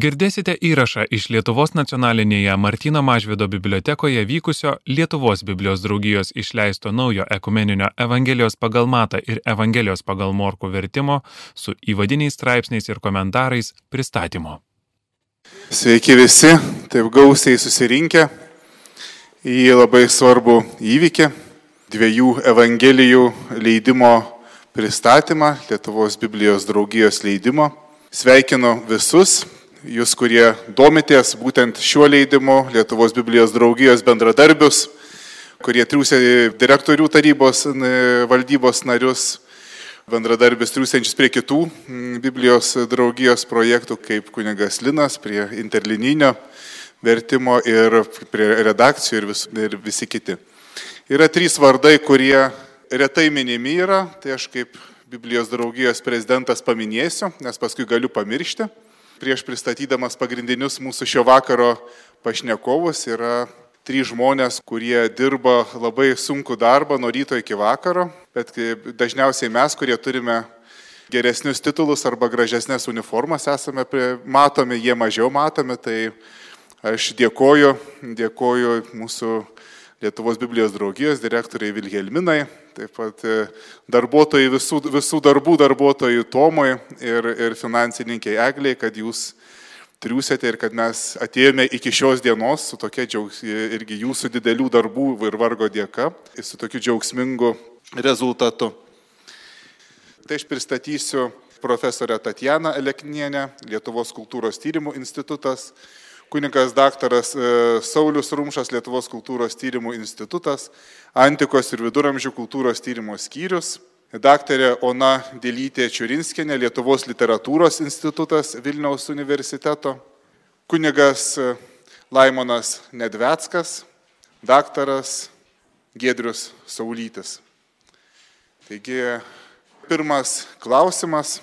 Girdėsite įrašą iš Lietuvos nacionalinėje Martino Mažvido bibliotekoje vykusio Lietuvos Biblijos draugijos išleisto naujo ekumeninio Evangelijos pagal Matą ir Evangelijos pagal Morkų vertimo su įvadiniais straipsniais ir komentarais pristatymo. Sveiki visi, taip gausiai susirinkę į labai svarbų įvykį - dviejų Evangelijų leidimo pristatymą, Lietuvos Biblijos draugijos leidimo. Sveikinu visus, jūs, kurie domitės būtent šiuo leidimu, Lietuvos Biblijos draugijos bendradarbius, kurie triūsė direktorių tarybos valdybos narius, bendradarbius triūsiančius prie kitų Biblijos draugijos projektų, kaip kunigas Linas, prie interlininio vertimo ir prie redakcijų ir, vis, ir visi kiti. Yra trys vardai, kurie retai minimi yra, tai aš kaip Biblijos draugijos prezidentas paminėsiu, nes paskui galiu pamiršti prieš pristatydamas pagrindinius mūsų šio vakaro pašnekovus yra trys žmonės, kurie dirba labai sunku darbą nuo ryto iki vakaro, bet dažniausiai mes, kurie turime geresnius titulus arba gražesnės uniformas, esame matomi, jie mažiau matomi, tai aš dėkoju, dėkoju mūsų Lietuvos Biblijos draugijos direktoriai Vilhelminai, taip pat e, darbuotojai, visų, visų darbų darbuotojai Tomui ir, ir finansininkiai Egliai, kad jūs triūsėte ir kad mes atėjome iki šios dienos su tokia džiaugs, irgi jūsų didelių darbų ir vargo dėka ir su tokiu džiaugsmingu rezultatu. Tai aš pristatysiu profesorę Tatjaną Eleknienę, Lietuvos kultūros tyrimų institutas, kunigas daktaras e, Saulis Rumšas, Lietuvos kultūros tyrimų institutas, Antikos ir viduramžių kultūros tyrimo skyrius, daktarė Ona Dėlytė Čiurinskinė, Lietuvos literatūros institutas Vilniaus universiteto, kunigas e, Laimonas Nedvetskas, daktaras Gedrius Saulytis. Taigi, pirmas klausimas,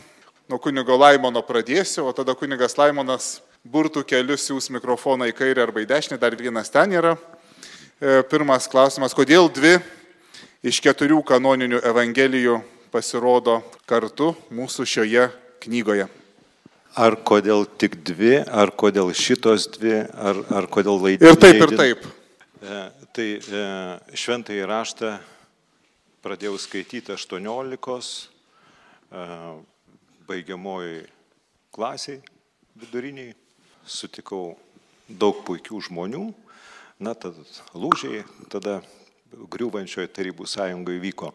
nuo kunigo Laimono pradėsiu, o tada kunigas Laimonas burtų kelius siūs mikrofoną į kairę arba į dešinę, dar vienas ten yra. E, pirmas klausimas, kodėl dvi iš keturių kanoninių evangelijų pasirodo kartu mūsų šioje knygoje? Ar kodėl tik dvi, ar kodėl šitos dvi, ar, ar kodėl laidinė? Ir taip, ir taip. E, tai e, šventai raštą pradėjau skaityti 18, e, baigiamoji klasiai viduriniai sutikau daug puikių žmonių, na, tad lūžiai tada griūvančioje tarybų sąjungoje vyko.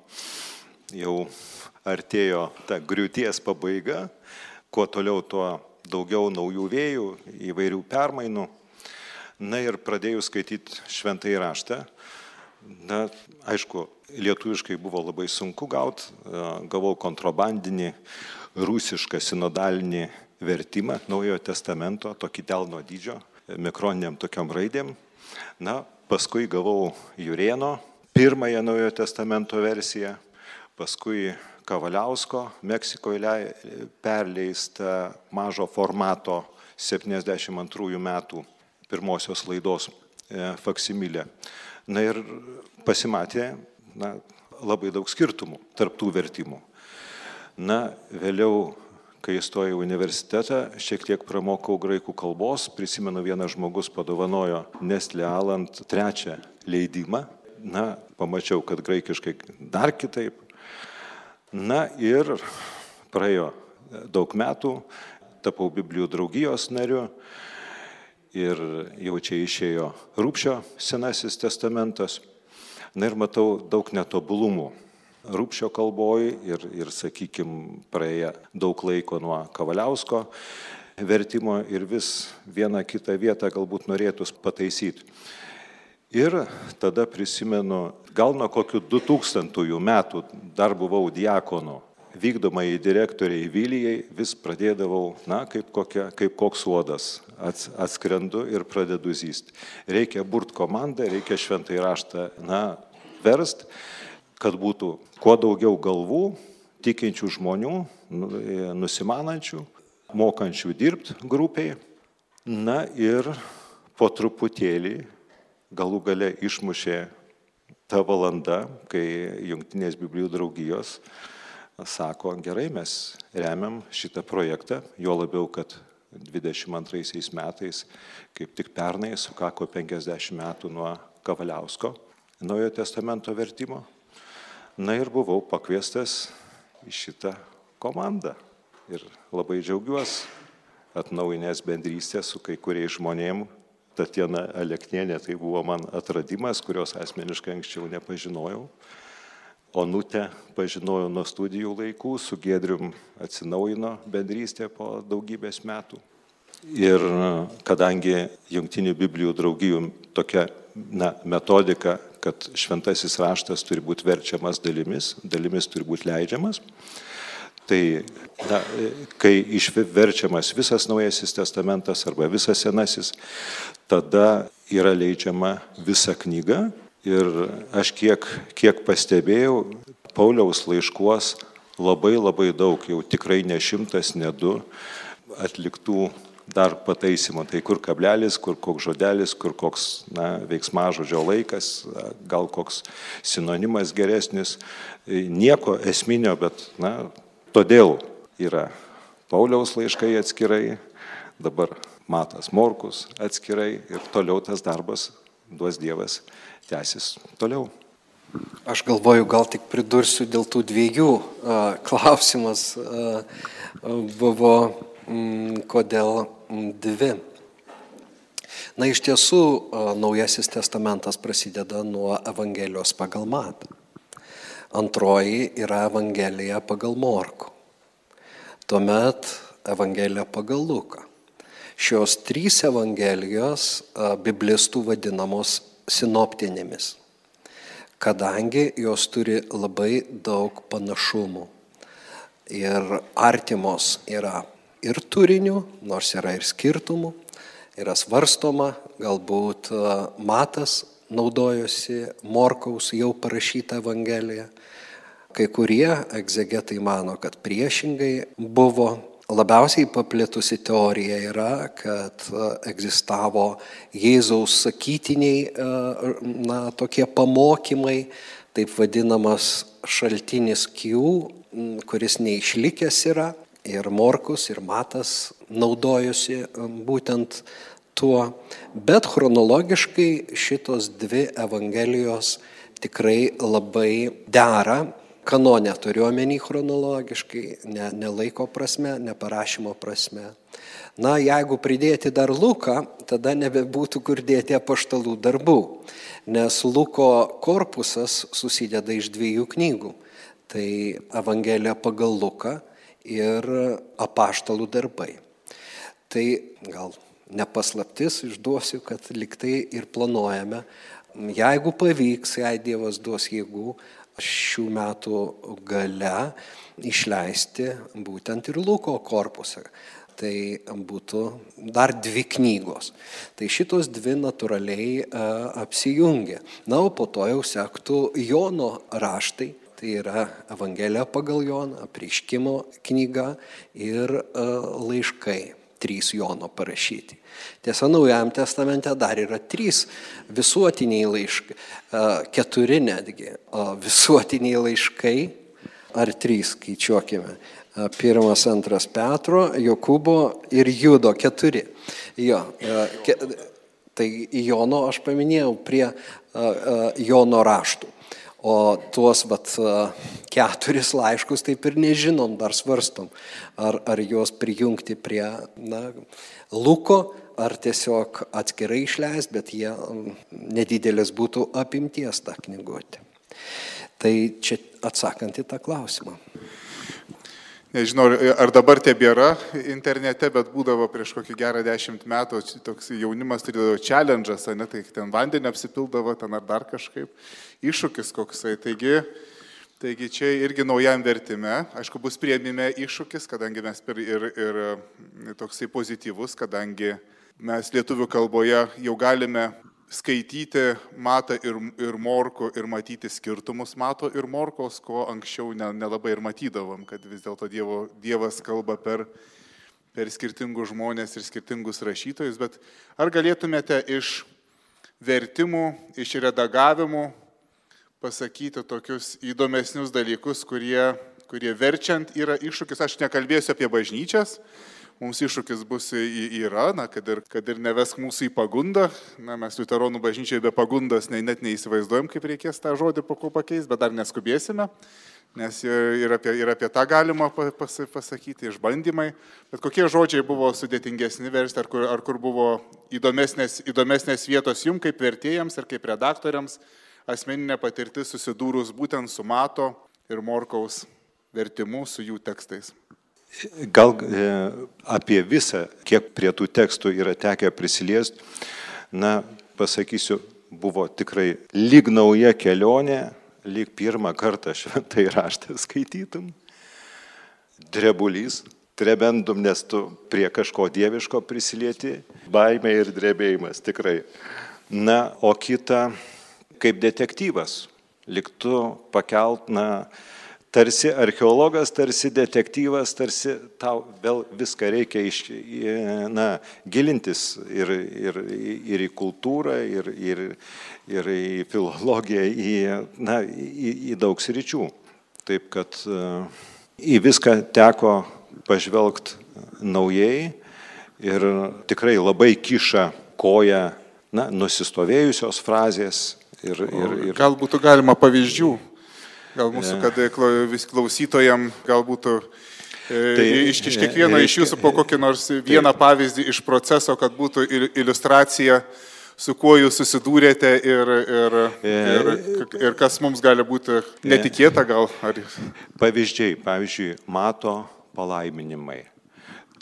Jau artėjo ta griūties pabaiga, kuo toliau, tuo daugiau naujų vėjų, įvairių permainų. Na ir pradėjau skaityti šventai raštą. Na, aišku, lietuviškai buvo labai sunku gauti, gavau kontrabandinį, rusišką sinodalinį vertimą Naujojo testamento, tokį delno dydžio, mikroniniam tokiam raidėm. Na, paskui gavau Jurieno pirmąją Naujojo testamento versiją, paskui Kavaliausko Meksikoje perleista mažo formato 72 metų pirmosios laidos e, faksimilė. Na ir pasimatė na, labai daug skirtumų tarptų vertimų. Na, vėliau kai įstojau į universitetą, šiek tiek pramokau graikų kalbos, prisimenu, vienas žmogus padovanojo Nestle Alant trečią leidimą. Na, pamačiau, kad graikiškai dar kitaip. Na ir praėjo daug metų, tapau Biblijų draugijos nariu ir jau čia išėjo Rūpšio senasis testamentas. Na ir matau daug netobulumų Rūpšio kalboj ir, ir sakykime, praėję daug laiko nuo Kavaliausko vertimo ir vis vieną kitą vietą galbūt norėtus pataisyti. Ir tada prisimenu, gal nuo kokių 2000 metų dar buvau diakonu, vykdomai direktoriai Vilijai, vis pradėdavau, na, kaip, kokia, kaip koks uodas, ats, atskrendu ir pradedu zysti. Reikia burt komandą, reikia šventai raštą, na, verst kad būtų kuo daugiau galvų, tikinčių žmonių, nu, e, nusimanančių, mokančių dirbti grupiai. Na ir po truputėlį galų gale išmušė ta valanda, kai Junktinės Biblijų draugijos sako, gerai, mes remiam šitą projektą, jo labiau, kad 22 metais, kaip tik pernai sukako 50 metų nuo Kavaliausko Naujojo testamento vertimo. Na ir buvau pakviestas į šitą komandą. Ir labai džiaugiuosi atnaujinęs bendrystę su kai kuriais žmonėmis. Tatjana Aleknienė tai buvo man atradimas, kurios asmeniškai anksčiau nepažinojau. Onutę pažinojau nuo studijų laikų, su Gedrium atsinaujino bendrystė po daugybės metų. Ir kadangi jungtinių Biblijų draugijų tokia na, metodika, kad šventasis raštas turi būti verčiamas dalimis, dalimis turi būti leidžiamas, Tai na, kai išverčiamas visas naujasis testamentas arba visas senasis, tada yra leidžiama visa knyga. Ir aš kiek, kiek pastebėjau, Pauliaus laiškuos labai labai daug, jau tikrai ne šimtas, ne du atliktų dar pataisymų. Tai kur kablelis, kur koks žodelis, kur koks na, veiksmažodžio laikas, gal koks sinonimas geresnis. Nieko esminio, bet na, Todėl yra Pauliaus laiškai atskirai, dabar Matas Morkus atskirai ir toliau tas darbas duos Dievas tęsis toliau. Aš galvoju, gal tik pridursiu dėl tų dviejų. Klausimas buvo, kodėl dvi. Na iš tiesų, Naujasis testamentas prasideda nuo Evangelijos pagal matą. Antroji yra Evangelija pagal Morku. Tuomet Evangelija pagal Luką. Šios trys Evangelijos biblistų vadinamos sinoptinėmis, kadangi jos turi labai daug panašumų ir artimos yra ir turiniu, nors yra ir skirtumų, yra svarstoma, galbūt matas naudojosi Morkaus jau parašytą Evangeliją, Kai kurie egzegetai mano, kad priešingai buvo. Labiausiai paplitusi teorija yra, kad e, egzistavo Jėzaus sakytiniai, e, na, tokie pamokymai, taip vadinamas šaltinis Q, kuris neišlikęs yra. Ir Morkus, ir Matas naudojosi e, būtent tuo. Bet chronologiškai šitos dvi Evangelijos tikrai labai dera kanone turiu omeny chronologiškai, ne, ne laiko prasme, ne parašymo prasme. Na, jeigu pridėti dar Luką, tada nebebūtų kur dėti apaštalų darbų, nes Luko korpusas susideda iš dviejų knygų. Tai Evangelija pagal Luką ir apaštalų darbai. Tai gal nepaslaptis išduosiu, kad liktai ir planuojame, jeigu pavyks, jei Dievas duos jėgų, šių metų gale išleisti būtent ir Luko korpusą. Tai būtų dar dvi knygos. Tai šitos dvi natūraliai apsijungia. Na, o po to jau sektų Jono raštai. Tai yra Evangelija pagal Joną, apriškimo knyga ir laiškai trys Jono parašyti. Tiesa, Naujajam testamente dar yra trys visuotiniai laiškai, keturi netgi visuotiniai laiškai, ar trys, skaičiuokime. Pirmas, antras Petro, Jokūbo ir Judo keturi. Jo, ke, tai Jono aš paminėjau prie Jono raštų. O tuos vat, keturis laiškus taip ir nežinom, dar svarstom, ar, ar juos prijungti prie na, Luko, ar tiesiog atskirai išleist, bet jie nedidelis būtų apimties tą knygutę. Tai čia atsakant į tą klausimą. Nežinau, ar dabar tebėra internete, bet būdavo prieš kokį gerą dešimt metų toks jaunimas turėdavo challenge'as, ne, tai ten vandenį apsipildavo, ten ar dar kažkaip iššūkis koksai. Taigi, taigi čia irgi naujam vertime, aišku, bus prieimime iššūkis, kadangi mes ir, ir toksai pozityvus, kadangi mes lietuvių kalboje jau galime skaityti matą ir, ir morko ir matyti skirtumus mato ir morkos, ko anksčiau nelabai ne ir matydavom, kad vis dėlto dievo, Dievas kalba per, per skirtingus žmonės ir skirtingus rašytojus, bet ar galėtumėte iš vertimų, iš redagavimų pasakyti tokius įdomesnius dalykus, kurie, kurie verčiant yra iššūkis. Aš nekalbėsiu apie bažnyčias, mums iššūkis bus yra, na, kad ir, kad ir nevesk mūsų į pagundą. Na, mes liuteronų bažnyčiai be pagundos ne, net neįsivaizduojam, kaip reikės tą žodį pakeisti, bet dar neskubėsime, nes ir apie, ir apie tą galima pas, pasakyti, išbandymai. Bet kokie žodžiai buvo sudėtingesni versti, ar kur, ar kur buvo įdomesnės, įdomesnės vietos jums kaip vertėjams ir kaip redaktoriams asmeninė patirtis susidūrus būtent su Mato ir Morkaus vertimu, su jų tekstais. Gal e, apie visą, kiek prie tų tekstų yra tekę prisiliesti, na, pasakysiu, buvo tikrai lyg nauja kelionė, lyg pirmą kartą šventai raštą skaitytum. Drebulys, trebendum, nes tu prie kažko dieviško prisilieti, baimė ir drebėjimas tikrai. Na, o kita, kaip detektyvas, liktų pakelt, na, tarsi archeologas, tarsi detektyvas, tarsi tau vėl viską reikia iš, na, gilintis ir, ir, ir į kultūrą, ir, ir, ir į filologiją, į, na, į, į daug sričių. Taip kad e, į viską teko pažvelgti naujai ir tikrai labai kiša koja na, nusistovėjusios frazės. Ir, ir, ir... Gal būtų galima pavyzdžių Gal mūsų, kad vis klausytojam galbūt tai, iš, iš kiekvieno iš jūsų po kokį nors vieną tai, pavyzdį iš proceso, kad būtų iliustracija, su kuo jūs susidūrėte ir, ir, ir, ir kas mums gali būti netikėta gal. Ar... Pavyzdžiai, pavyzdžiui, mato palaiminimai.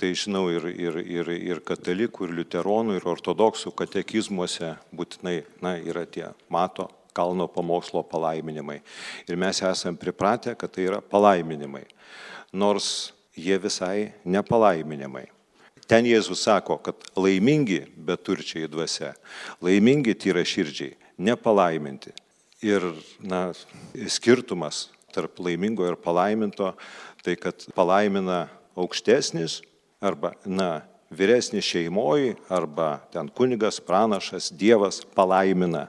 Tai žinau ir, ir, ir, ir katalikų, ir liuteronų, ir ortodoksų katekizmuose būtinai na, yra tie mato kalno pamokslo palaiminimai. Ir mes esame pripratę, kad tai yra palaiminimai, nors jie visai nepalaiminimai. Ten Jėzus sako, kad laimingi beturčiai dvasia, laimingi tyra širdžiai, nepalaiminti. Ir na, skirtumas tarp laimingo ir palaiminto, tai kad palaimina aukštesnis arba, na, vyresnis šeimoji arba ten kunigas, pranašas, Dievas palaimina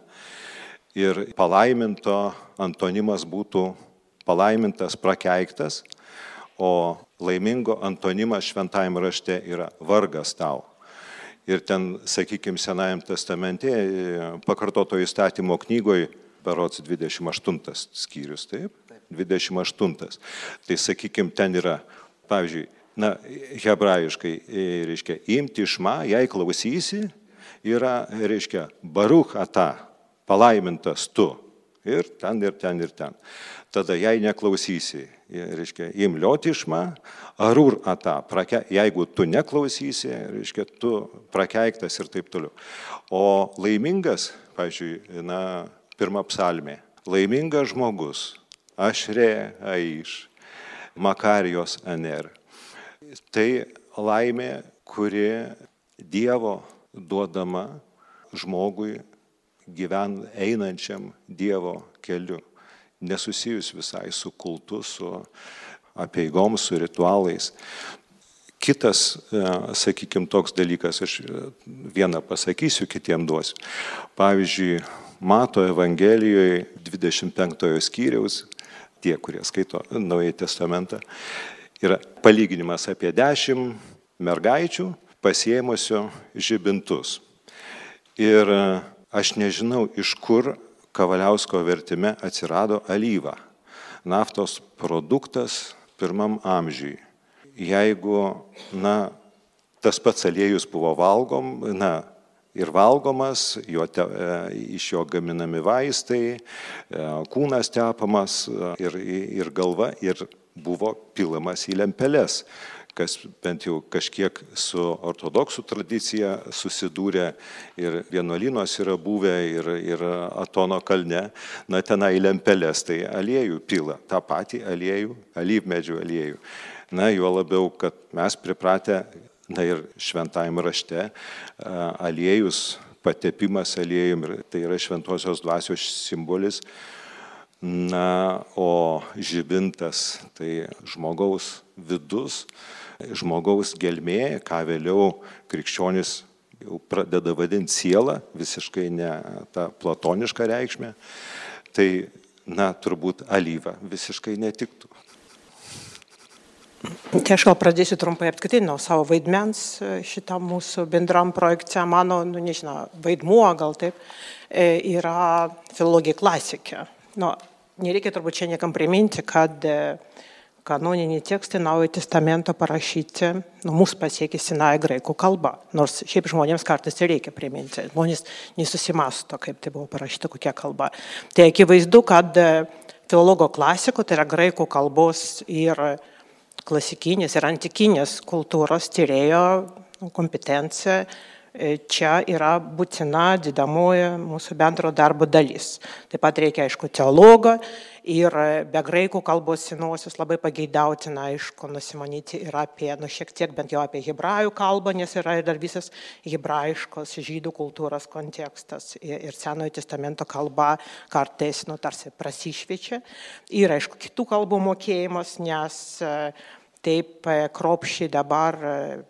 ir palaiminto antonimas būtų palaimintas, prakeiktas, o laimingo antonimas šventajame rašte yra vargas tau. Ir ten, sakykime, Senajame testamente, pakartoto įstatymo knygoje, berots 28 skyrius, taip? 28. Tai, sakykime, ten yra, pavyzdžiui, na, hebrajiškai, reiškia, imti išma, jei klausysi, yra, reiškia, baruch ata, palaimintas tu. Ir ten, ir ten, ir ten. Tada jei neklausysi, reiškia, imlioti išma, arur ata, prake, jeigu tu neklausysi, reiškia, tu prakeiktas ir taip toliau. O laimingas, pažiūrėjau, na, pirmą psalmė, laimingas žmogus, ašrė aiš, makarijos aner. Tai laimė, kuri Dievo duodama žmogui gyven einančiam Dievo keliu, nesusijus visai su kultu, su apieigom, su ritualais. Kitas, e, sakykime, toks dalykas, aš vieną pasakysiu, kitiem duosiu. Pavyzdžiui, Mato Evangelijoje 25 skyriaus, tie, kurie skaito Naująjį Testamentą, yra palyginimas apie dešimt mergaičių pasieimusio žibintus. Ir Aš nežinau, iš kur Kavaliausko vertime atsirado alyva. Naftos produktas pirmam amžiui. Jeigu, na, tas pats aliejus buvo valgom, na, ir valgomas, jo te, e, iš jo gaminami vaistai, e, kūnas tepamas e, ir, ir galva, ir buvo pilamas į lempeles kas bent jau kažkiek su ortodoksų tradicija susidūrė ir vienuolynos yra buvę ir, ir Atono kalne, na tenai lempelės, tai aliejų pila, tą patį aliejų, alyvmedžių aliejų. Na, juo labiau, kad mes pripratę, na ir šventajame rašte, aliejus, patepimas aliejum, tai yra šventosios dvasios simbolis. Na, o žibintas tai žmogaus vidus, žmogaus gelmė, ką vėliau krikščionis jau pradeda vadinti sielą, visiškai ne tą platonišką reikšmę, tai, na, turbūt alyva visiškai netiktų. Tai aš gal pradėsiu trumpai apskritai nuo savo vaidmens šitam mūsų bendram projekte. Mano, nu, nežinau, vaidmuo gal taip yra filologija klasikė. Nu, nereikia turbūt čia niekam priminti, kad kanoniniai tekstai Naujojo testamento parašyti, nu, mūsų pasiekė senąją graikų kalbą. Nors šiaip žmonėms kartais tai reikia priminti. Žmonės nesusimasto, kaip tai buvo parašyta, kokia kalba. Tai akivaizdu, kad filologo klasiko, tai yra graikų kalbos ir klasikinės ir antikinės kultūros tyrėjo kompetencija čia yra būtina didamoji mūsų bendro darbo dalis. Taip pat reikia, aišku, teologo ir be graikų kalbos senosios labai pageidautina, aišku, nusimanyti ir apie, nu šiek tiek bent jau apie hebrajų kalbą, nes yra ir dar visas hebrajiškos žydų kultūros kontekstas ir Senojo testamento kalba kartais, nu, tarsi prasišviečia. Ir, aišku, kitų kalbų mokėjimas, nes taip kropščiai dabar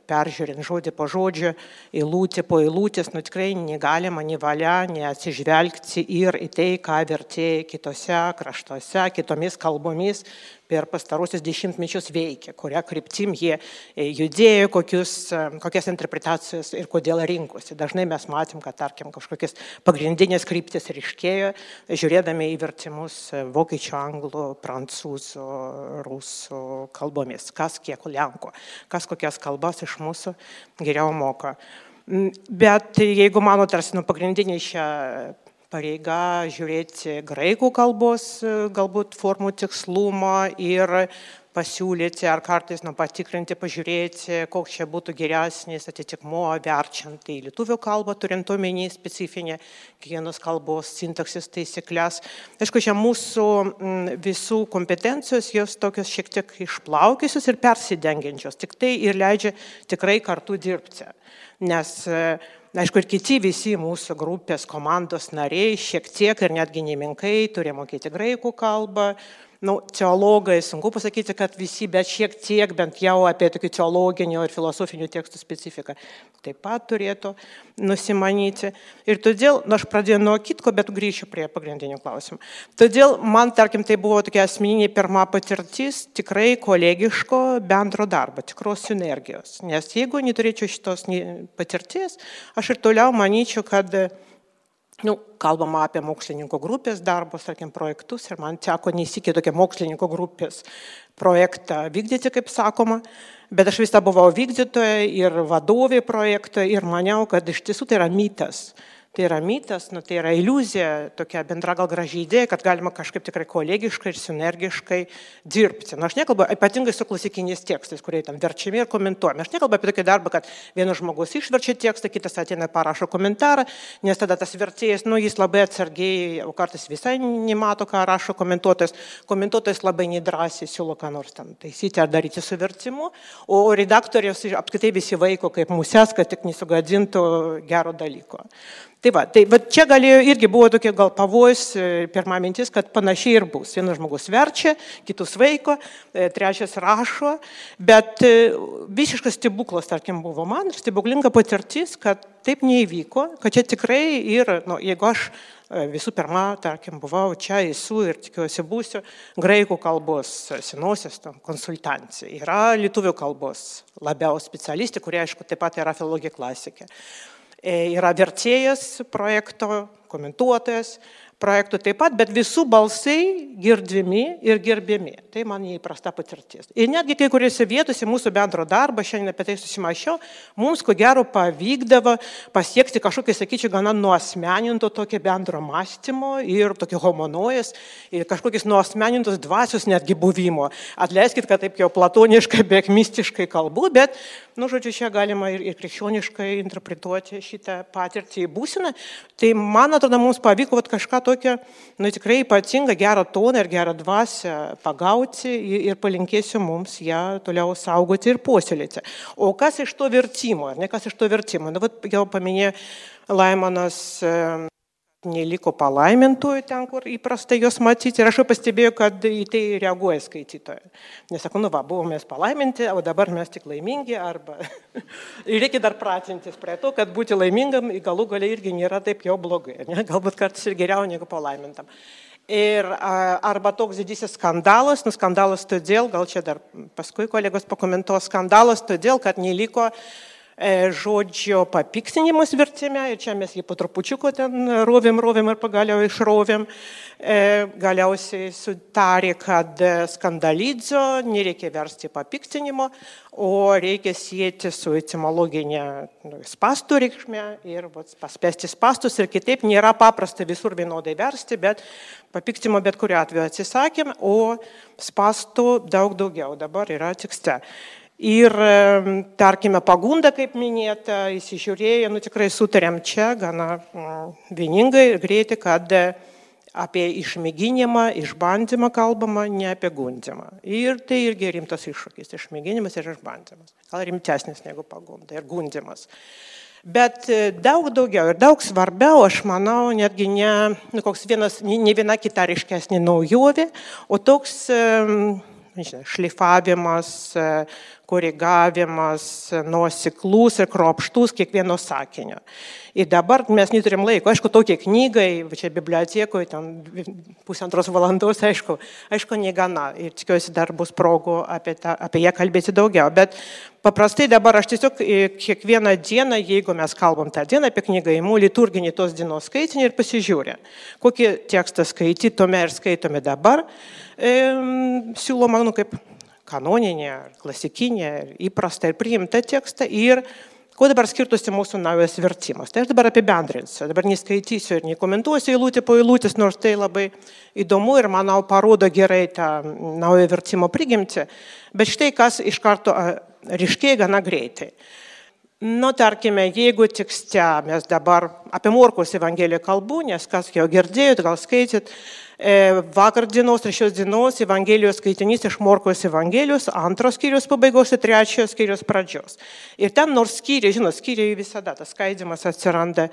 peržiūrint žodį po žodžio, eilutė po eilutės, nu tikrai negalima, nei valia, neatsižvelgti ir į tai, ką vertėjai kitose kraštuose, kitomis kalbomis per pastarosius dešimtmečius veikia, kuria kryptim jie judėjo, kokius, kokias interpretacijas ir kodėl rinkosi. Dažnai mes matėm, kad, tarkim, kažkokias pagrindinės kryptis ryškėjo, žiūrėdami į vertimus vokiečių, anglų, prancūzų, rusų kalbomis, kas kiek lenkų, kas kokias kalbas iš mūsų geriau moka. Bet jeigu mano tarsi nu, pagrindiniai šią pareiga žiūrėti graikų kalbos galbūt formų tikslumą ir pasiūlyti ar kartais nu, patikrinti, pažiūrėti, koks čia būtų geresnis atitikmuo verčiant į lietuvių kalbą, turint omeny specifinę kiekvienos kalbos sintaksis taisyklės. Aišku, čia mūsų visų kompetencijos, jos tokios šiek tiek išplaukiusios ir persidengiančios, tik tai ir leidžia tikrai kartu dirbti. Nes aišku, ir kiti visi mūsų grupės komandos nariai šiek tiek ir netgi neminkai turi mokėti graikų kalbą, nu, teologai, sunku pasakyti, kad visi, bet šiek tiek bent jau apie tokių teologinių ir filosofinių tekstų specifiką taip pat turėtų nusimanyti. Ir todėl, nu, aš pradėjau nuo kitko, bet grįšiu prie pagrindinių klausimų. Todėl man, tarkim, tai buvo tokia asmeninė pirma patirtis tikrai kolegiško bendro darbo, tikros sinergijos. Nes jeigu neturėčiau šitos patirties, aš ir toliau manyčiau, kad nu, kalbama apie mokslininko grupės darbus, tarkim, projektus ir man teko neįsikė tokia mokslininko grupės projektą vykdyti, kaip sakoma, bet aš visą buvau vykdytoja ir vadovė projekto ir maniau, kad iš tiesų tai yra mytas tai yra mitas, nu, tai yra iliuzija, tokia bendra gal graži idėja, kad galima kažkaip tikrai kolegiškai ir sinergiškai dirbti. Na, nu, aš nekalbu ypatingai su klasikiniais tekstais, kurie tam verčiami ir komentuojami. Aš nekalbu apie tokį darbą, kad vienas žmogus išverčia tekstą, kitas ateina parašo komentarą, nes tada tas vertėjas, nu, jis labai atsargiai, o kartais visai nemato, ką rašo komentuotojas. Komentuotojas labai nedrąsiai siūlo ką nors ten taisyti ar daryti su vertimu, o redaktorius apskritai visi vaiko kaip musės, kad tik nesugadintų gero dalyko. Tai va, tai va čia galėjo irgi buvo tokia gal pavojus, e, pirma mintis, kad panašiai ir bus. Vienas žmogus verčia, kitus vaiko, e, trečias rašo, bet e, visiškas stebuklas, tarkim, buvo man ir stebuklinga patirtis, kad taip neįvyko, kad čia tikrai ir, nu, jeigu aš visų pirma, tarkim, buvau čia, esu ir tikiuosi būsiu, graikų kalbos senosios konsultancija, yra lietuvių kalbos labiau specialistė, kurie, aišku, taip pat yra filologija klasikė. E, yra vertėjas projekto, komentuotojas, projektų taip pat, bet visų balsai girdimi ir gerbiami. Tai man neįprasta patirtis. Ir netgi kai kuriuose vietose mūsų bendro darbą, šiandien apie tai susimašiau, mums ko gero pavykdavo pasiekti kažkokį, sakyčiau, gana nuosmeninto tokio bendro mąstymo ir tokio homonojas, ir kažkokius nuosmenintos dvasios netgi buvimo. Atleiskit, kad taip jau platoniškai, beveik mistiškai kalbu, bet, nu, žodžiu, čia galima ir, ir krikščioniškai interpretuoti šitą patirtį į būsiną. Tai man atrodo, mums pavyko kažką tokią, nu, tikrai ypatingą gerą toną ir gerą dvasę pagauti ir palinkėsiu mums ją toliau saugoti ir puoselėti. O kas iš to vertimo, ar ne kas iš to vertimo? Nu, vat, jau paminėjo Laimonas neliko palaimintųjų ten, kur įprasta juos matyti. Ir aš jau pastebėjau, kad į tai reaguoja skaitytojai. Nesakau, nu va, buvome palaiminti, o dabar mes tik laimingi. Arba... ir reikia dar pratintis prie to, kad būti laimingam galų galiai irgi nėra taip jau blogai. Ne? Galbūt kartais ir geriau negu palaimintam. Ir arba toks didysis skandalas, nu skandalas todėl, gal čia dar paskui kolegos pakomentuos, skandalas todėl, kad neliko uh, žodžio papiktinimas vertime ir čia mes jį po trupučiuko ten rovėm, rovėm ir pagaliau išrovėm. E, galiausiai sutarė, kad skandalidzo nereikia versti papiktinimo, o reikia sieti su etimologinė nu, spastų reikšmė ir paspesti spastus ir kitaip nėra paprasta visur vienodai versti, bet papiktimo bet kuriu atveju atsisakėm, o spastų daug daugiau dabar yra tekste. Ir, tarkime, pagunda, kaip minėta, įsižiūrėję, nu tikrai sutarėm čia gana vieningai ir greitai, kad apie išmėginimą, išbandymą kalbama, ne apie gundimą. Ir tai irgi rimtas iššūkis - išmėginimas ir išbandymas. Gal rimtesnis negu pagunda ir gundimas. Bet e, daug daugiau ir daug svarbiau, aš manau, netgi ne, nu, vienas, ne viena kita ryškesnė naujovė, o toks nežinau, šlifavimas, korigavimas nuoseklus ir kropštus kiekvieno sakinio. Ir dabar mes neturim laiko. Aišku, tokie knygai, čia bibliotekoje, ten pusantros valandos, aišku, aišku, negana. Ir tikiuosi dar bus progų apie, tą, apie ją kalbėti daugiau. Bet paprastai dabar aš tiesiog e, kiekvieną dieną, jeigu mes kalbam tą dieną apie knygą, įimu liturginį tos dienos skaitinį ir pasižiūrė, kokį tekstą skaitytume ir skaitome dabar. E, siūloma, nu, kaip kanoninį, klasikinį, įprastą ir priimtą tekstą ir kuo dabar skirtusi mūsų naujas vertimas. Tai aš dabar apibendrinsiu, dabar neskaitysiu ir nekomentuosiu eilutį po eilutės, nors tai labai įdomu ir manau parodo gerai tą naujo vertimo prigimtį, bet štai kas iš karto ryškiai gana greitai. Nu, tarkime, jeigu tekste mes dabar apie Morkos Evangeliją kalbu, nes kas jau girdėjot, gal skaityt, vakar dienos ir šios dienos Evangelijos skaitinys iš Morkos Evangelijos, antros skyrius pabaigos ir trečios skyrius pradžios. Ir ten nors skyriai, žinot, skyriai visada tas skaidimas atsiranda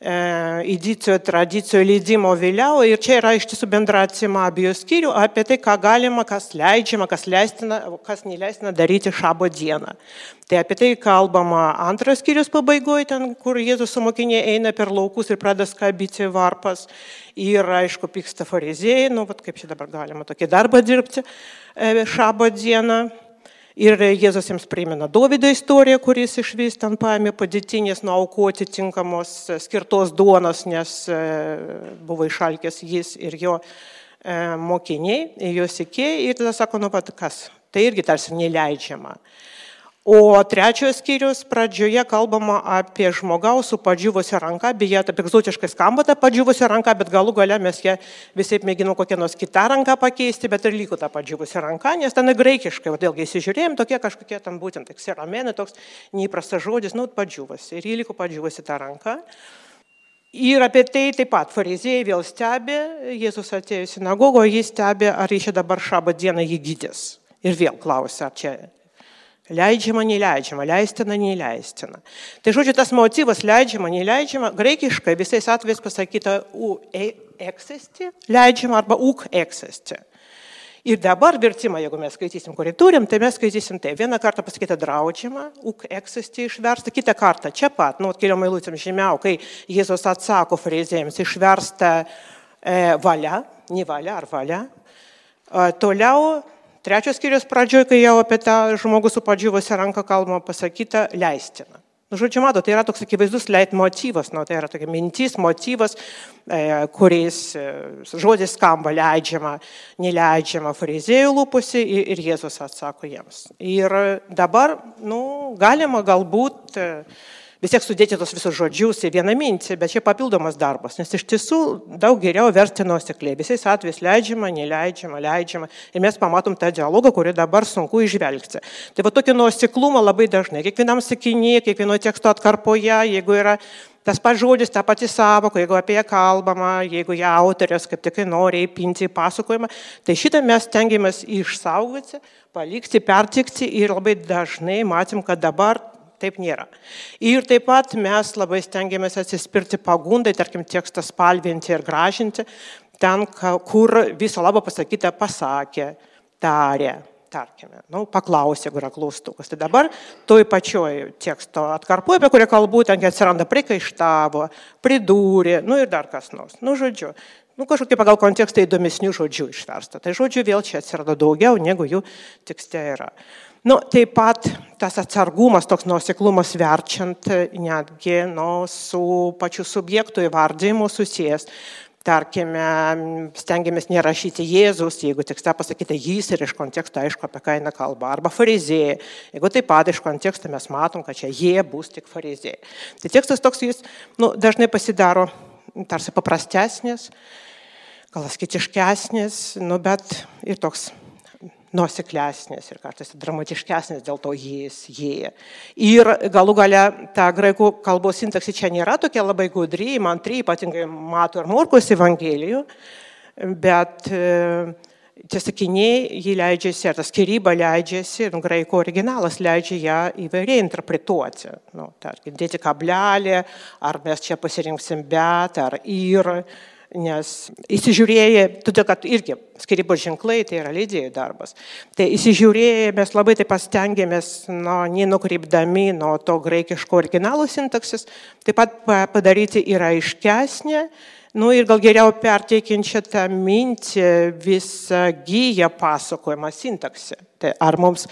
įdicijų, e, tradicijų leidimo vėliau ir čia yra iš tiesų bendra atsima abiejų skyrių apie tai, ką galima, kas leidžiama, kas leistina, kas neleistina daryti šabo dieną. Tai apie tai kalbama antras skyrius pabaigoje, ten, kur Jėzus su mokiniai eina per laukus ir pradeda skabyti varpas. Ir, aišku, pyksta fariziejai, nu, vat, kaip čia dabar galima tokį darbą dirbti šabo dieną. Ir Jėzus jiems primena Dovydo istoriją, kuris iš vis ten paėmė padėtinės nuaukoti tinkamos e, skirtos duonos, nes e, buvo išalkęs jis ir jo mokiniai, jo sėkėjai. Ir tada sako, nu, pat kas, tai irgi tarsi neleidžiama. O trečiojo skyrius pradžioje kalbama apie žmogaus su padžiūvusią ranką, beje, taip egzotiškai skamba ta padžiūvusią ranką, bet galų gale mes ją visai mėginom kokią nors kitą ranką pakeisti, bet ir liko ta padžiūvusią ranką, nes ten graikiškai, vėlgi įsižiūrėjom, tokie kažkokie ten būtent, tai kseramenai, toks neįprastas žodis, nu, padžiūvusi. Ir jį liko padžiūvusi tą ranką. Ir apie tai taip pat fariziejai vėl stebi, Jėzus atėjo į sinagogą, jis stebi, ar jis čia dabar šabą dieną jį gydės. Ir vėl klausia, ar čia Leidžiama, neleidžiama, leistina, neleistina. Tai žodžiu, tas motyvas leidžiama, neleidžiama, graikiškai visais atvejais pasakyta u eksesti, leidžiama arba uk eksesti. Ir dabar vertimą, jeigu mes skaitysim, kurį turim, tai mes skaitysim tai. Vieną kartą pasakyta draudžiama, uk eksesti išversta, kitą kartą čia pat, nu, keliom eilutėm žemiau, kai Jėzus atsako fariziejams, išversta e, valia, ne valia ar valia. E, toliau Trečios skyrius pradžioje, kai jau apie tą žmogų su padžiūvusią ranką kalbama pasakyta, leistina. Nu, žodžiu, mato, tai yra toks akivaizdus leitmotyvas, nu, tai yra tokia mintis, motyvas, e, kuris e, žodis skamba leidžiama, neleidžiama fariziejų lūpusi ir, ir Jėzus atsako jiems. Ir dabar, nu, galima galbūt e, vis tiek sudėti tos visus žodžius į vieną mintį, bet čia papildomas darbas, nes iš tiesų daug geriau versti nuosekliai. Visais atvejais leidžiama, neleidžiama, leidžiama ir mes pamatom tą dialogą, kurį dabar sunku išvelgti. Tai va tokį nuoseklumą labai dažnai, kiekvienam sakinyje, kiekvieno teksto atkarpoje, jeigu yra tas pats žodis, ta pati savoka, jeigu apie ją kalbama, jeigu ją autorės kaip tik nori įpinti į pasakojimą, tai šitą mes tengiamės išsaugoti, palikti, pertikti ir labai dažnai matym, kad dabar Taip nėra. Ir taip pat mes labai stengiamės atsispirti pagundai, tarkim, tekstą spalvinti ir gražinti, ten, kur viso labo pasakyta pasakė, tarė, tarkime, nu, paklausė, jeigu yra klaustukas. Tai dabar toj pačioj teksto atkarpoje, apie kurią kalbu, ten atsiranda prikaištavo, pridūrė, nu ir dar kas nors. Nu, žodžiu, nu, kažkokie pagal kontekstą įdomesnių žodžių išversta. Tai žodžių vėl čia atsirado daugiau, negu jų tekste yra. Nu, taip pat tas atsargumas, toks nuoseklumas verčiant netgi nu, su pačiu subjektu įvardymu susijęs. Tarkime, stengiamės nerašyti Jėzus, jeigu tekste pasakyta jis ir iš konteksto aišku, apie ką eina kalba, arba farizėjai. Jeigu taip pat iš konteksto mes matom, kad čia jie bus tik farizėjai. Tai tekstas toks jis nu, dažnai pasidaro tarsi paprastesnis, gal asketiškesnis, nu, bet ir toks nuoseklesnis ir kartais dramatiškesnis dėl to jis, jie. Ir galų gale ta graikų kalbos sintaksė čia nėra tokia labai gudri, man tri ypatingai mato ir Morkos Evangelijų, bet e, tie sakiniai jį leidžiasi, ar ta skiryba leidžiasi, nu, graikų originalas leidžia ją įvairiai interpretuoti. Nu, tarkim, dėti kablelį, ar mes čia pasirinksim bet, ar ir nes įsižiūrėję, todėl kad irgi skirybos ženklai tai yra leidėjų darbas, tai įsižiūrėję mes labai taip pastengėmės, nu, nenukreipdami nuo to graikiško originalo sintaksis, taip pat padaryti ir aiškesnė, nu ir gal geriau perteikiančią tą mintį visą gyją pasakojimą sintaksį. Tai ar mums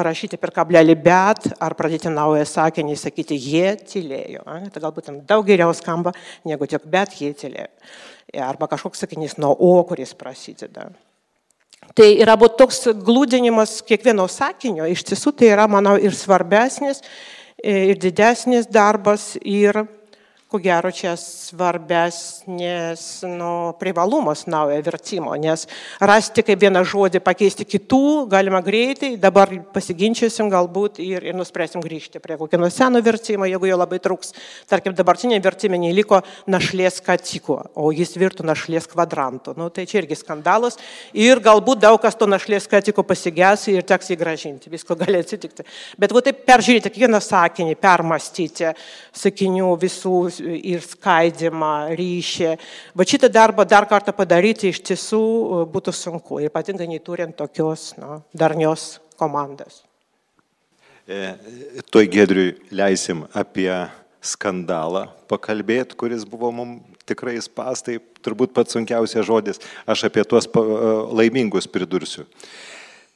parašyti per kablelį bet, ar pradėti naują sakinį, sakyti jie tylėjo. Tai galbūt daug geriau skamba negu tik bet jie tylėjo arba kažkoks sakinys nuo O, kuris prasideda. Tai yra būt toks glūdinimas kiekvieno sakinio, iš tiesų tai yra, manau, ir svarbesnis, ir didesnis darbas, ir ko gero čia svarbesnis nu, privalumas naujo vertimo, nes rasti kaip vieną žodį pakeisti kitų galima greitai, dabar pasiginčysim galbūt ir, ir nuspręsim grįžti prie kokio nors seno vertimo, jeigu jo labai truks. Tarkim, dabartinė vertimė neliko našlės katiko, o jis virtų našlės kvadrantų. Nu, tai čia irgi skandalas ir galbūt daug kas to našlės katiko pasigės ir teks jį gražinti, visko gali atsitikti. Bet va taip peržiūrėti kiekvieną sakinį, permastyti sakinių visų ir skaidimą, ryšį. Bet šitą darbą dar kartą padaryti iš tiesų e, būtų sunku, ypatingai neturint tokios nu, darnios komandos. E, Toj gedriui leisim apie skandalą pakalbėti, kuris buvo mums tikrai spastai, turbūt pats sunkiausias žodis. Aš apie tuos e, laimingus pridursiu.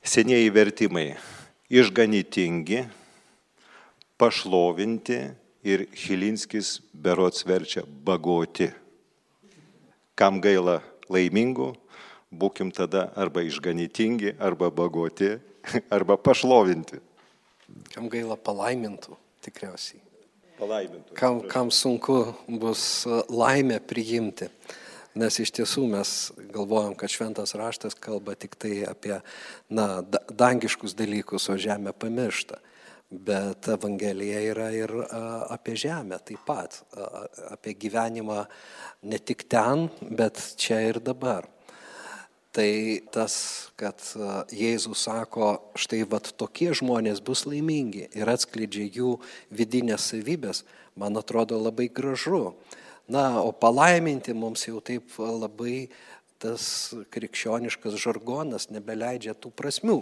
Senieji vertimai - išganytingi, pašlovinti, ir Hilinskis berots verčia bagoti. Kam gaila laimingų, būkim tada arba išganytingi, arba bagoti, arba pašlovinti. Kam gaila palaimintų, tikriausiai. Palaimintų. Kam, kam sunku bus e, laimę priimti. Nes iš tiesų mes galvojam, kad šventas raštas kalba tik tai apie na, dangiškus dalykus, o žemę pamiršta. Bet Evangelija yra ir apie žemę taip pat, apie gyvenimą ne tik ten, bet čia ir dabar. Tai tas, kad Jėzus sako, štai vad tokie žmonės bus laimingi ir atskleidžia jų vidinės savybės, man atrodo labai gražu. Na, o palaiminti mums jau taip labai tas krikščioniškas žargonas nebeleidžia tų prasmių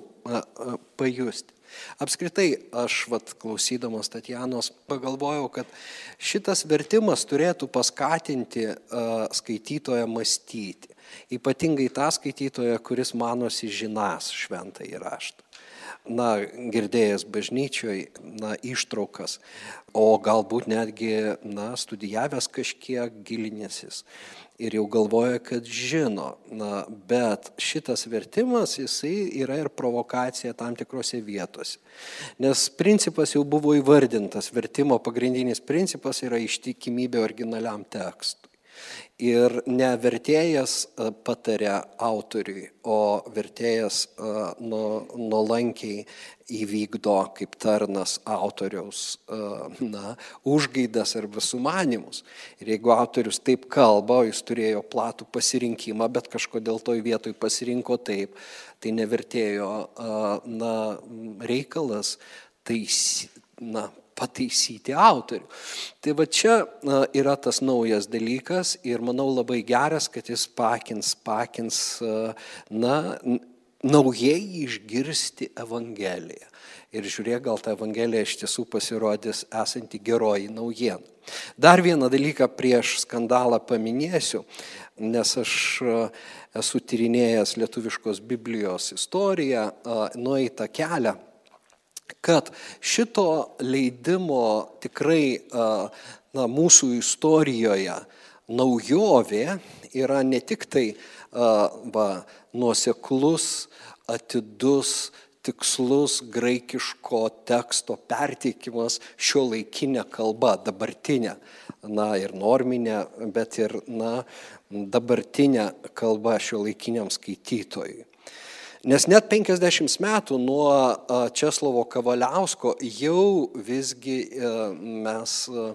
pajusti. Apskritai, aš vat, klausydamas Tatjanos pagalvojau, kad šitas vertimas turėtų paskatinti uh, skaitytoją mąstyti. Ypatingai tą skaitytoją, kuris manosi žinas šventą įraštą. Na, girdėjęs bažnyčioj, na, ištraukas, o galbūt netgi, na, studijavęs kažkiek gilinėsis ir jau galvoja, kad žino. Na, bet šitas vertimas, jisai yra ir provokacija tam tikrose vietose. Nes principas jau buvo įvardintas, vertimo pagrindinis principas yra ištikimybė originaliam tekstui. Ir ne vertėjas e, patarė autoriui, o vertėjas e, nuolankiai įvykdo kaip tarnas autoriaus e, na, užgaidas arba sumanimus. Ir jeigu autorius taip kalba, jis turėjo platų pasirinkimą, bet kažkodėl toj vietoj pasirinko taip, tai nevertėjo na, reikalas taisyti na, pataisyti autorių. Tai va čia yra tas naujas dalykas ir manau labai geras, kad jis pakins, pakins, na, naujai išgirsti Evangeliją. Ir žiūrėk, gal ta Evangelija iš tiesų pasirodys esanti geroji naujiena. Dar vieną dalyką prieš skandalą paminėsiu. nes aš esu tyrinėjęs lietuviškos Biblijos istoriją, nueitą kelią, kad šito leidimo tikrai na, mūsų istorijoje naujovė yra ne tik tai va, nuoseklus, atidus, tikslus graikiško teksto perteikimas šio laikinė kalba, dabartinė, na ir norminė, bet ir, na, dabartinė kalba šio laikiniam skaitytojui. Nes net 50 metų nuo Česlovo Kavaliausko jau visgi e, mes e,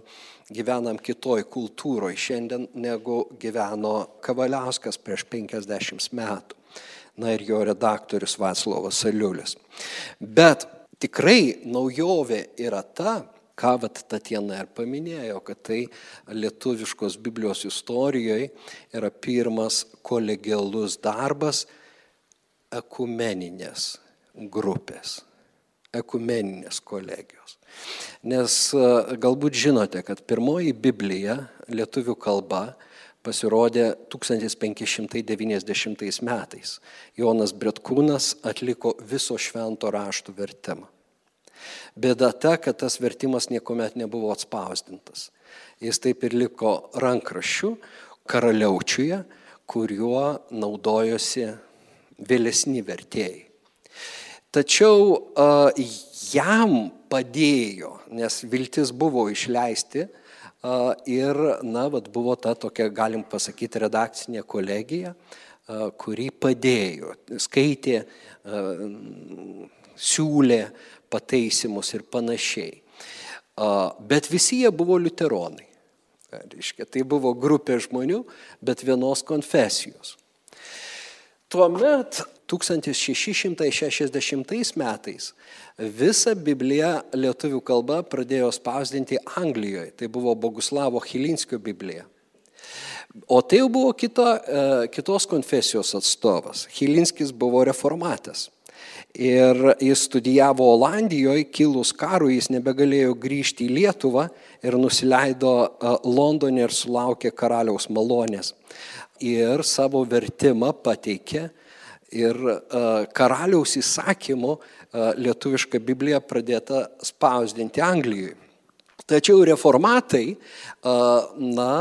gyvenam kitoj kultūroje šiandien negu gyveno Kavaliauskas prieš 50 metų. Na ir jo redaktorius Vaclovas Saliulis. Bet tikrai naujovė yra ta, ką vat Tatjana ir paminėjo, kad tai lietuviškos Biblijos istorijoje yra pirmas kolegialus darbas ekumeninės grupės, ekumeninės kolegijos. Nes e, galbūt žinote, kad pirmoji Biblija lietuvių kalba pasirodė 1590 metais. Jonas Bretkūnas atliko viso švento rašto vertimą. Bėda ta, kad tas vertimas niekuomet nebuvo atspausdintas. Jis taip ir liko rankraščių karaliaučiuje, kuriuo naudojosi vėlesni vertėjai. Tačiau jam padėjo, nes viltis buvo išleisti ir, na, vat, buvo ta tokia, galim pasakyti, redakcinė kolegija, kuri padėjo, skaitė, siūlė pataisimus ir panašiai. Bet visi jie buvo liuteronai. Reiškia, tai buvo grupė žmonių, bet vienos konfesijos. Tuomet 1660 metais visą Bibliją lietuvių kalba pradėjo spausdinti Anglijoje. Tai buvo Boguslavo Hilinskio Biblija. O tai jau buvo kita, e, kitos konfesijos atstovas. Hilinskis buvo reformatas. Ir jis studijavo Olandijoje, kilus karui jis nebegalėjo grįžti į Lietuvą ir nusileido e, Londone ir sulaukė karaliaus malonės ir savo vertimą pateikė ir e, karaliaus įsakymu e, lietuviška Biblija pradėta spausdinti Anglijoje. Tačiau reformatai, e, na,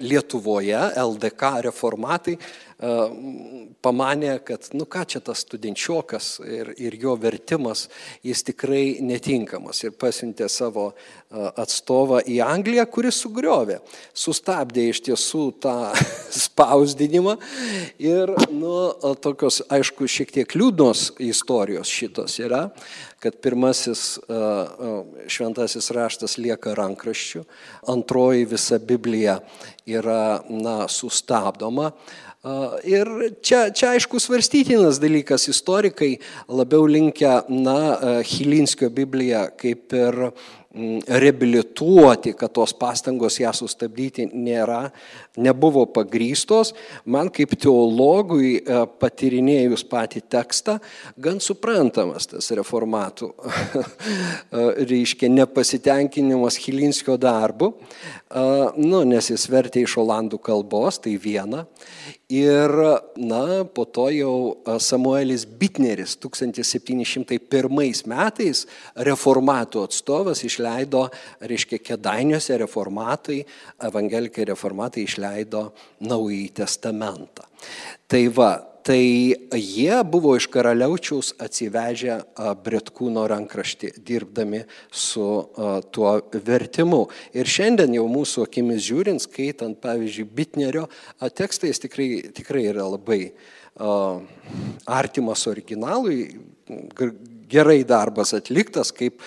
Lietuvoje, LDK reformatai, pamanė, kad, nu ką čia tas studenčiokas ir, ir jo vertimas, jis tikrai netinkamas ir pasiuntė savo atstovą į Angliją, kuris sugriovė, sustabdė iš tiesų tą spausdinimą ir, nu, tokios, aišku, šiek tiek liūdnos istorijos šitos yra, kad pirmasis šventasis raštas lieka rankraščių, antroji visa Biblija yra, na, sustabdoma. Ir čia, čia aišku svarstytinas dalykas, istorikai labiau linkę, na, Hilinskio Bibliją kaip ir Mm, reabilituoti, kad tos pastangos ją sustabdyti nėra, nebuvo pagrystos. Man kaip teologui patirinėjus patį tekstą, gan suprantamas tas reformatų, reiškia, nepasitenkinimas Hilinskio darbu, nu, nes jis vertė iš olandų kalbos, tai viena. Ir, na, po to jau Samuelis Bitneris 1701 metais reformatų atstovas išleido, reiškia, kedainiuose reformatai, evangelikai reformatai išleido Naująjį testamentą. Tai va, tai jie buvo iš karaliaučiaus atsivežę Bretkūno rankraštį, dirbdami su tuo vertimu. Ir šiandien jau mūsų akimis žiūrint, skaitant, pavyzdžiui, Bitnerio tekstai, jis tikrai, tikrai yra labai artimas originalui, gerai darbas atliktas, kaip,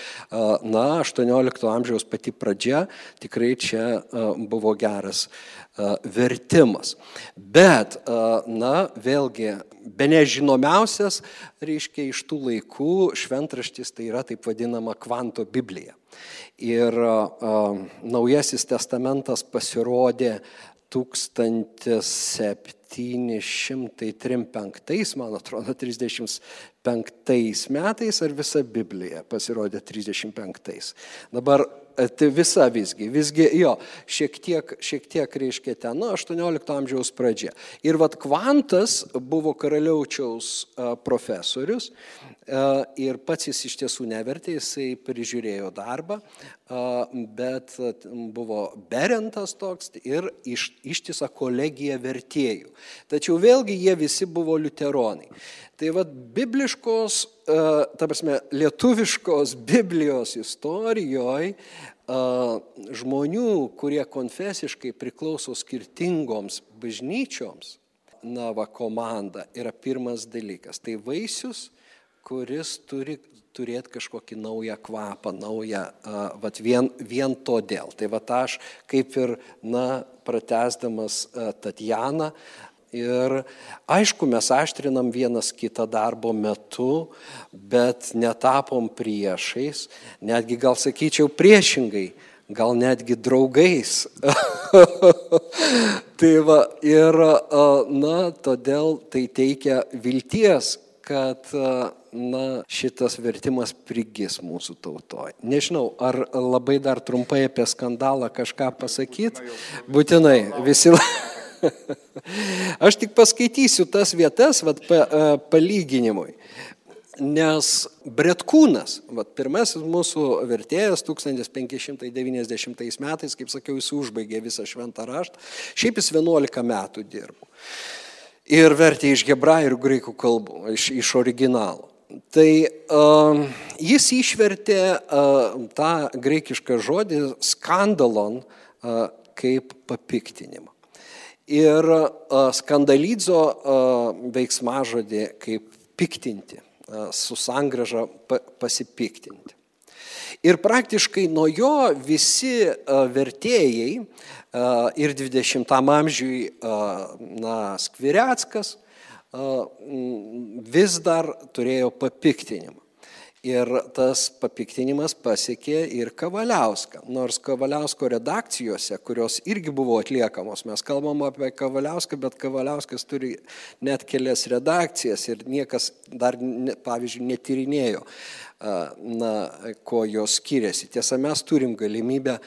na, 18 amžiaus pati pradžia, tikrai čia buvo geras vertimas. Bet, na, vėlgi, be nežinomiausias, reiškia, iš tų laikų šventraštis tai yra taip vadinama kvanto Biblija. Ir naujasis testamentas pasirodė 1735, man atrodo, 35 metais, ar visa Biblija pasirodė 35. Dabar tai visa visgi, visgi jo, šiek tiek, šiek tiek reiškia ten, nu, 18 amžiaus pradžia. Ir vad Kvantas buvo karaliaučiaus profesorius ir pats jis iš tiesų nevertė, jisai prižiūrėjo darbą, bet buvo Berentas toks ir iš, ištisa kolegija vertėjų. Tačiau vėlgi jie visi buvo liuteronai. Tai vad bibliškos, ta prasme, lietuviškos Biblijos istorijoje žmonių, kurie konfesiškai priklauso skirtingoms bažnyčioms, na, va, komanda yra pirmas dalykas. Tai vaisius, kuris turi turėti kažkokį naują kvapą, naują, vat vien, vien todėl. Tai va aš kaip ir, na, pratesdamas Tatjaną, Ir aišku, mes aštrinam vienas kitą darbo metu, bet netapom priešais, netgi gal sakyčiau priešingai, gal netgi draugais. tai va, ir, na, todėl tai teikia vilties, kad na, šitas vertimas prigis mūsų tautoje. Nežinau, ar labai dar trumpai apie skandalą kažką pasakyti? Būtinai, visi. Aš tik paskaitysiu tas vietas, vat, pa, palyginimui. Nes Bretkūnas, vat, pirmasis mūsų vertėjas 1590 metais, kaip sakiau, jis užbaigė visą šventą raštą, šiaip jis 11 metų dirbo ir vertė iš hebrajų ir graikų kalbų, iš, iš originalo. Tai uh, jis išvertė uh, tą graikišką žodį skandalon uh, kaip papiktinimą. Ir skandalidzo veiksmažodį kaip piktinti, su sangraža pa, pasipiktinti. Ir praktiškai nuo jo visi vertėjai ir 20 amžiui, na, Skviriackas vis dar turėjo papiktinimą. Ir tas papiktinimas pasiekė ir Kavaliauską. Nors Kavaliausko redakcijose, kurios irgi buvo atliekamos, mes kalbam apie Kavaliauską, bet Kavaliauskas turi net kelias redakcijas ir niekas dar, pavyzdžiui, netyrinėjo na, ko jos skiriasi. Tiesa, mes turim galimybę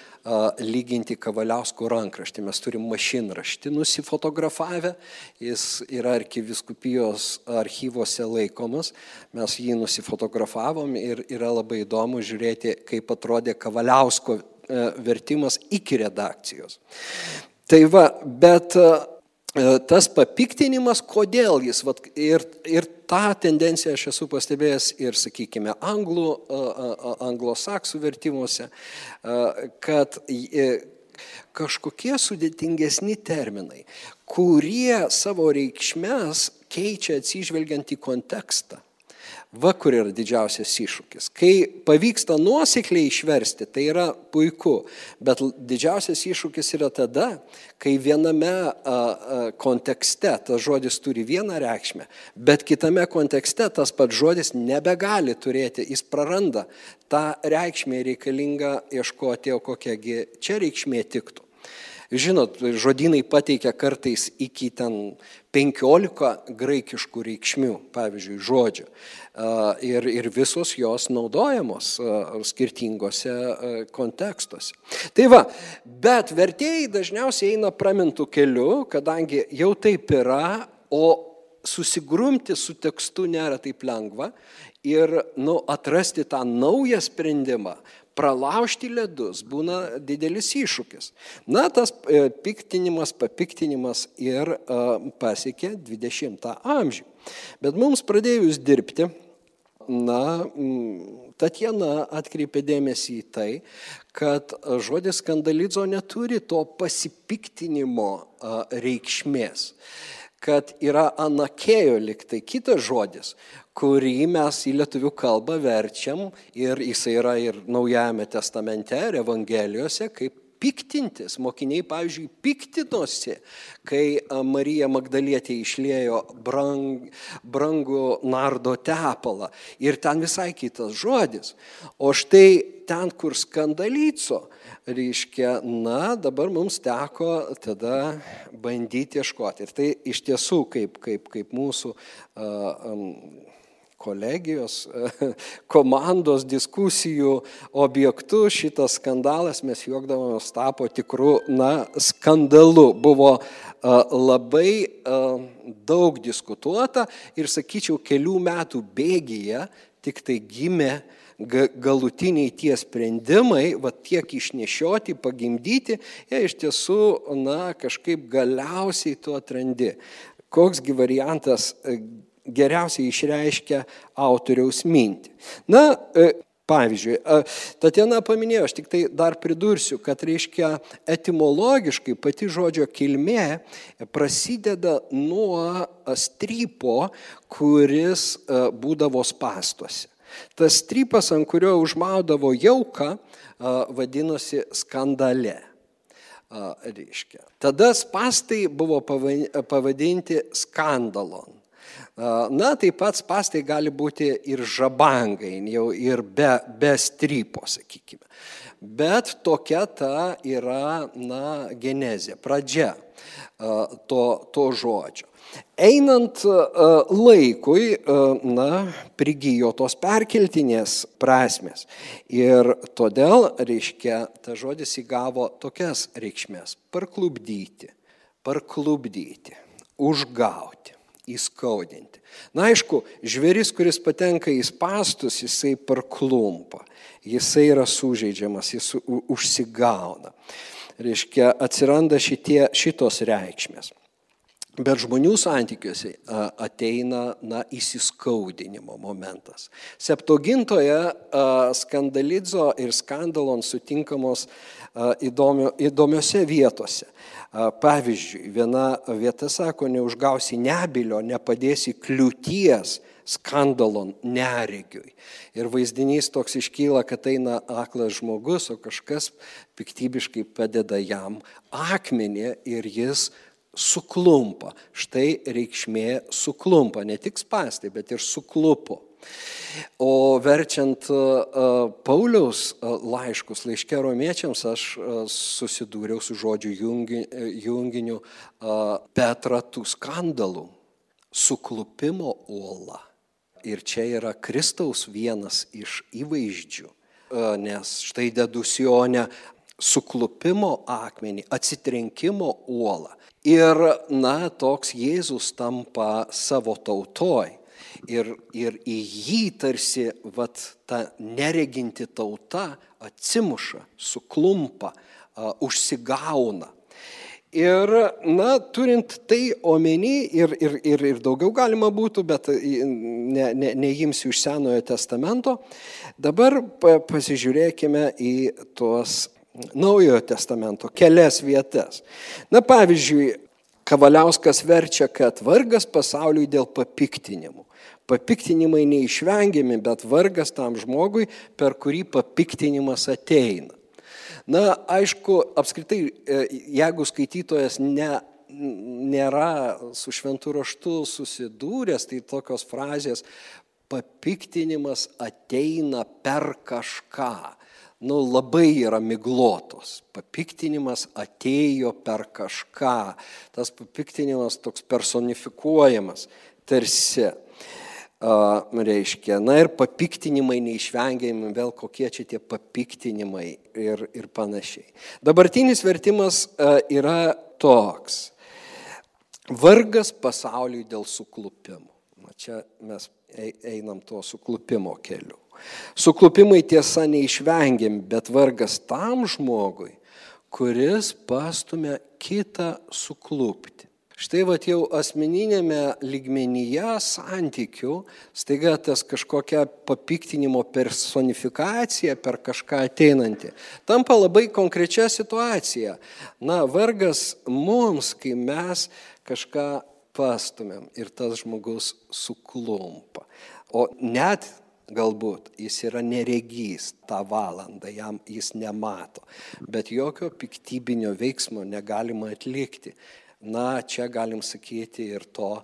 lyginti Kavaliausko rankraštį, mes turim mašinraštį nusifotografavę, jis yra arkiviskupijos archyvose laikomas, mes jį nusifotografavom ir yra labai įdomu žiūrėti, kaip atrodė Kavaliausko e, vertimas iki redakcijos. Tai va, bet tas papiktinimas, kodėl jis, vat, ir, ir tą tendenciją aš esu pastebėjęs ir, sakykime, anglų, anglosaksų vertimuose, kad e, kažkokie sudėtingesni terminai, kurie savo reikšmės keičia atsižvelgiant į kontekstą. Va kur yra didžiausias iššūkis. Kai pavyksta nuosekliai išversti, tai yra puiku, bet didžiausias iššūkis yra tada, kai viename kontekste tas žodis turi vieną reikšmę, bet kitame kontekste tas pats žodis nebegali turėti, jis praranda tą reikšmę reikalingą ieškoti, o kokiagi čia reikšmė tiktų. Žinot, žodynai pateikia kartais iki ten 15 graikiškų reikšmių, pavyzdžiui, žodžių. Ir, ir visos jos naudojamos skirtingose kontekstuose. Tai va, bet vertėjai dažniausiai eina pramintų keliu, kadangi jau taip yra, o susigrumti su tekstu nėra taip lengva ir nu, atrasti tą naują sprendimą, pralaužti ledus būna didelis iššūkis. Na, tas e, piktinimas, papiktinimas ir e, pasiekė 20 amžių. Bet mums pradėjus dirbti, na, Tatjana atkreipė dėmesį į tai, kad žodis skandalizo neturi to pasipiktinimo reikšmės kad yra anakėjo liktai kitas žodis, kurį mes į lietuvių kalbą verčiam ir jisai yra ir Naujajame testamente, ir Evangelijose, kaip piktintis. Mokiniai, pavyzdžiui, piktinosi, kai Marija Magdalietė išlėjo brang, brangų nardo tepalą. Ir ten visai kitas žodis. O štai ten, kur skandalyco, reiškia, na, dabar mums teko tada bandyti ieškoti. Ir tai iš tiesų, kaip, kaip, kaip mūsų uh, um, kolegijos, komandos diskusijų objektu šitas skandalas, mes juokdavomės, tapo tikrų, na, skandalu. Buvo labai daug diskutuota ir, sakyčiau, kelių metų bėgyje tik tai gimė galutiniai tie sprendimai, va tiek išnešioti, pagimdyti, jie iš tiesų, na, kažkaip galiausiai tu atrandi. Koksgi variantas geriausiai išreiškia autoriaus mintį. Na, e, Pavyzdžiui, Tatjana paminėjo, aš tik tai dar pridursiu, kad reiškia etimologiškai pati žodžio kilmė prasideda nuo strypo, kuris būdavo spastuose. Tas strypas, ant kurio užmaudavo jauką, vadinosi skandale. Reiškia. Tada spastai buvo pavadinti skandalon. Na, taip pat spastai gali būti ir žabangai, jau ir be, be strypo, sakykime. Bet tokia ta yra, na, genezė, pradžia to, to žodžio. Einant laikui, na, prigijo tos perkeltinės prasmes. Ir todėl, reiškia, ta žodis įgavo tokias reikšmės - parklubdyti, parklubdyti, užgauti įskaudinti. Na aišku, žvėris, kuris patenka į pastus, jisai parklumpa, jisai yra sužeidžiamas, jis užsigauna. Reiškia, atsiranda šitie, šitos reikšmės. Bet žmonių santykiuose ateina na, įsiskaudinimo momentas. Septogintoje skandalidzo ir skandalon sutinkamos įdomio, įdomiose vietose. Pavyzdžiui, viena vieta sako, neužgausi nebilio, nepadėsi kliūties skandalon neregiui. Ir vaizdinys toks iškyla, kad eina aklas žmogus, o kažkas piktybiškai padeda jam akmenį ir jis suklumpa. Štai reikšmė suklumpa, ne tik spastai, bet ir suklupo. O verčiant Pauliaus laiškus laiškė romiečiams, aš susidūriau su žodžiu junginiu Petratų skandalų, suklupimo uola. Ir čia yra Kristaus vienas iš įvaizdžių, nes štai dedusionė suklupimo akmenį, atsitrenkimo uolą. Ir, na, toks Jėzus tampa savo tautoj. Ir, ir į jį tarsi, vat, ta nereginti tauta atsimuša, suklumpa, uh, užsigauna. Ir, na, turint tai omeny, ir, ir, ir, ir daugiau galima būtų, bet ne, ne, neimsiu iš Senojo testamento, dabar pasižiūrėkime į tuos Naujojo testamento kelias vietas. Na pavyzdžiui, Kavaliauskas verčia, kad vargas pasauliui dėl papiktinimų. Papiktinimai neišvengiami, bet vargas tam žmogui, per kurį papiktinimas ateina. Na, aišku, apskritai, e, jeigu skaitytojas ne, nėra su šventu raštu susidūręs, tai tokios frazės papiktinimas ateina per kažką nu, labai yra miglotos. Papiktinimas atėjo per kažką. Tas papiktinimas toks personifikuojamas tarsi. Uh, reiškia, na ir papiktinimai neišvengiami, vėl kokie čia tie papiktinimai ir, ir panašiai. Dabartinis vertimas uh, yra toks. Vargas pasauliui dėl suklupimų. Na, čia mes einam tuo suklupimo keliu. Suklupimai tiesa neišvengiami, bet vargas tam žmogui, kuris pastumia kitą suklupti. Štai va jau asmeninėme lygmenyje santykių, staiga tas kažkokia papiktinimo personifikacija per kažką ateinanti, tampa labai konkrečia situacija. Na, vargas mums, kai mes kažką pastumėm ir tas žmogus suklumpa. O net galbūt jis yra neregys tą valandą, jam jis nemato, bet jokio piktybinio veiksmo negalima atlikti. Na, čia galim sakyti ir to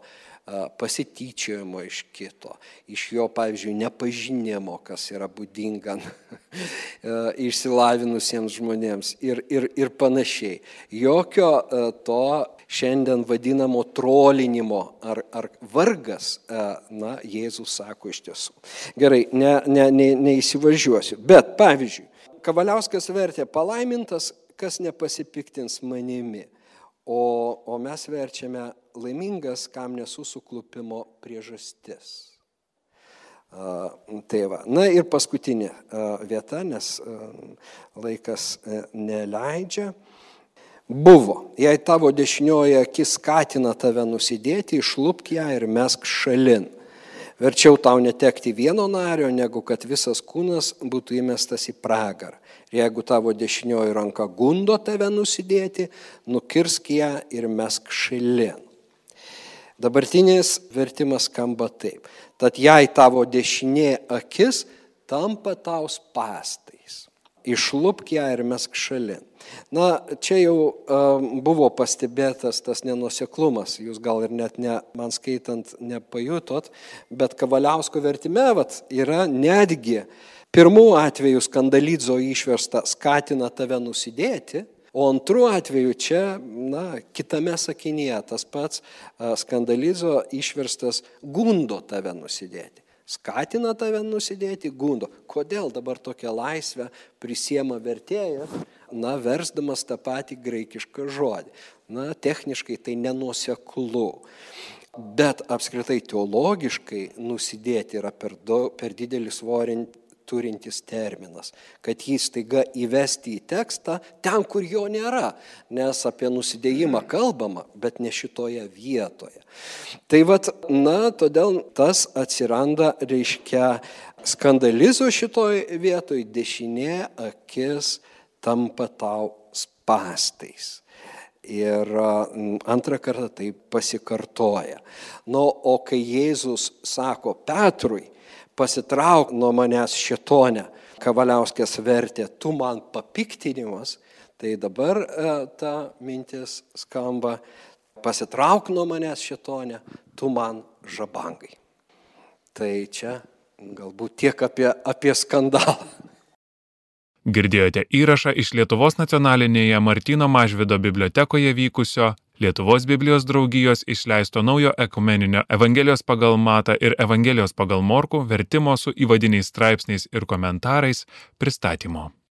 pasityčiojimo iš kito, iš jo, pavyzdžiui, nepažinimo, kas yra būdinga išsilavinusiems žmonėms ir, ir, ir panašiai. Jokio to šiandien vadinamo trolinimo ar, ar vargas, e, na, Jėzus sako iš tiesų. Gerai, ne, ne, ne, neįsivažiuosiu. Bet, pavyzdžiui, Kavaliauskas vertė palaimintas, kas nepasipiktins manimi. O, o mes verčiame laimingas, kam nesusuklupimo priežastis. Tai va. Na ir paskutinė vieta, nes laikas e, neleidžia. Buvo, jei tavo dešinioji akis skatina tave nusidėti, išlūpk ją ir mesk šalin. Verčiau tau netekti vieno nario, negu kad visas kūnas būtų įmestas į pragarą. Ir jeigu tavo dešinioji ranka gundo tave nusidėti, nukirsk ją ir mesk šalin. Dabartinis vertimas skamba taip. Tad jei tavo dešinė akis tampa tau pastais, išlūpk ją ir mesk šalin. Na, čia jau buvo pastebėtas tas nenuseklumas, jūs gal ir net ne, man skaitant nepajutot, bet Kavaliausko vertime vat, yra netgi pirmų atvejų skandalidzo išversta skatina tave nusidėti, O antrų atveju čia, na, kitame sakinyje tas pats skandalizo išverstas gundo tave nusidėti. Skatina tave nusidėti, gundo. Kodėl dabar tokią laisvę prisiema vertėjas, na, versdamas tą patį graikišką žodį. Na, techniškai tai nenuseklu. Bet apskritai teologiškai nusidėti yra per, do, per didelį svorį turintis terminas, kad jį staiga įvesti į tekstą ten, kur jo nėra, nes apie nusidėjimą kalbama, bet ne šitoje vietoje. Tai vad, na, todėl tas atsiranda, reiškia, skandalizo šitoj vietoj, dešinė akis tampa tau spastais. Ir antrą kartą tai pasikartoja. Nu, o kai Jėzus sako Petrui, pasitrauk nuo manęs šitone, Kavaliauskės vertė, tu man papiktinimas, tai dabar e, ta mintis skamba, pasitrauk nuo manęs šitone, tu man žabangai. Tai čia galbūt tiek apie, apie skandalą. Girdėjote įrašą iš Lietuvos nacionalinėje Martino Mažvido bibliotekoje vykusio Lietuvos Biblijos draugijos išleisto naujo ekumeninio Evangelijos pagal Matą ir Evangelijos pagal Morku vertimo su įvadiniais straipsniais ir komentarais pristatymo.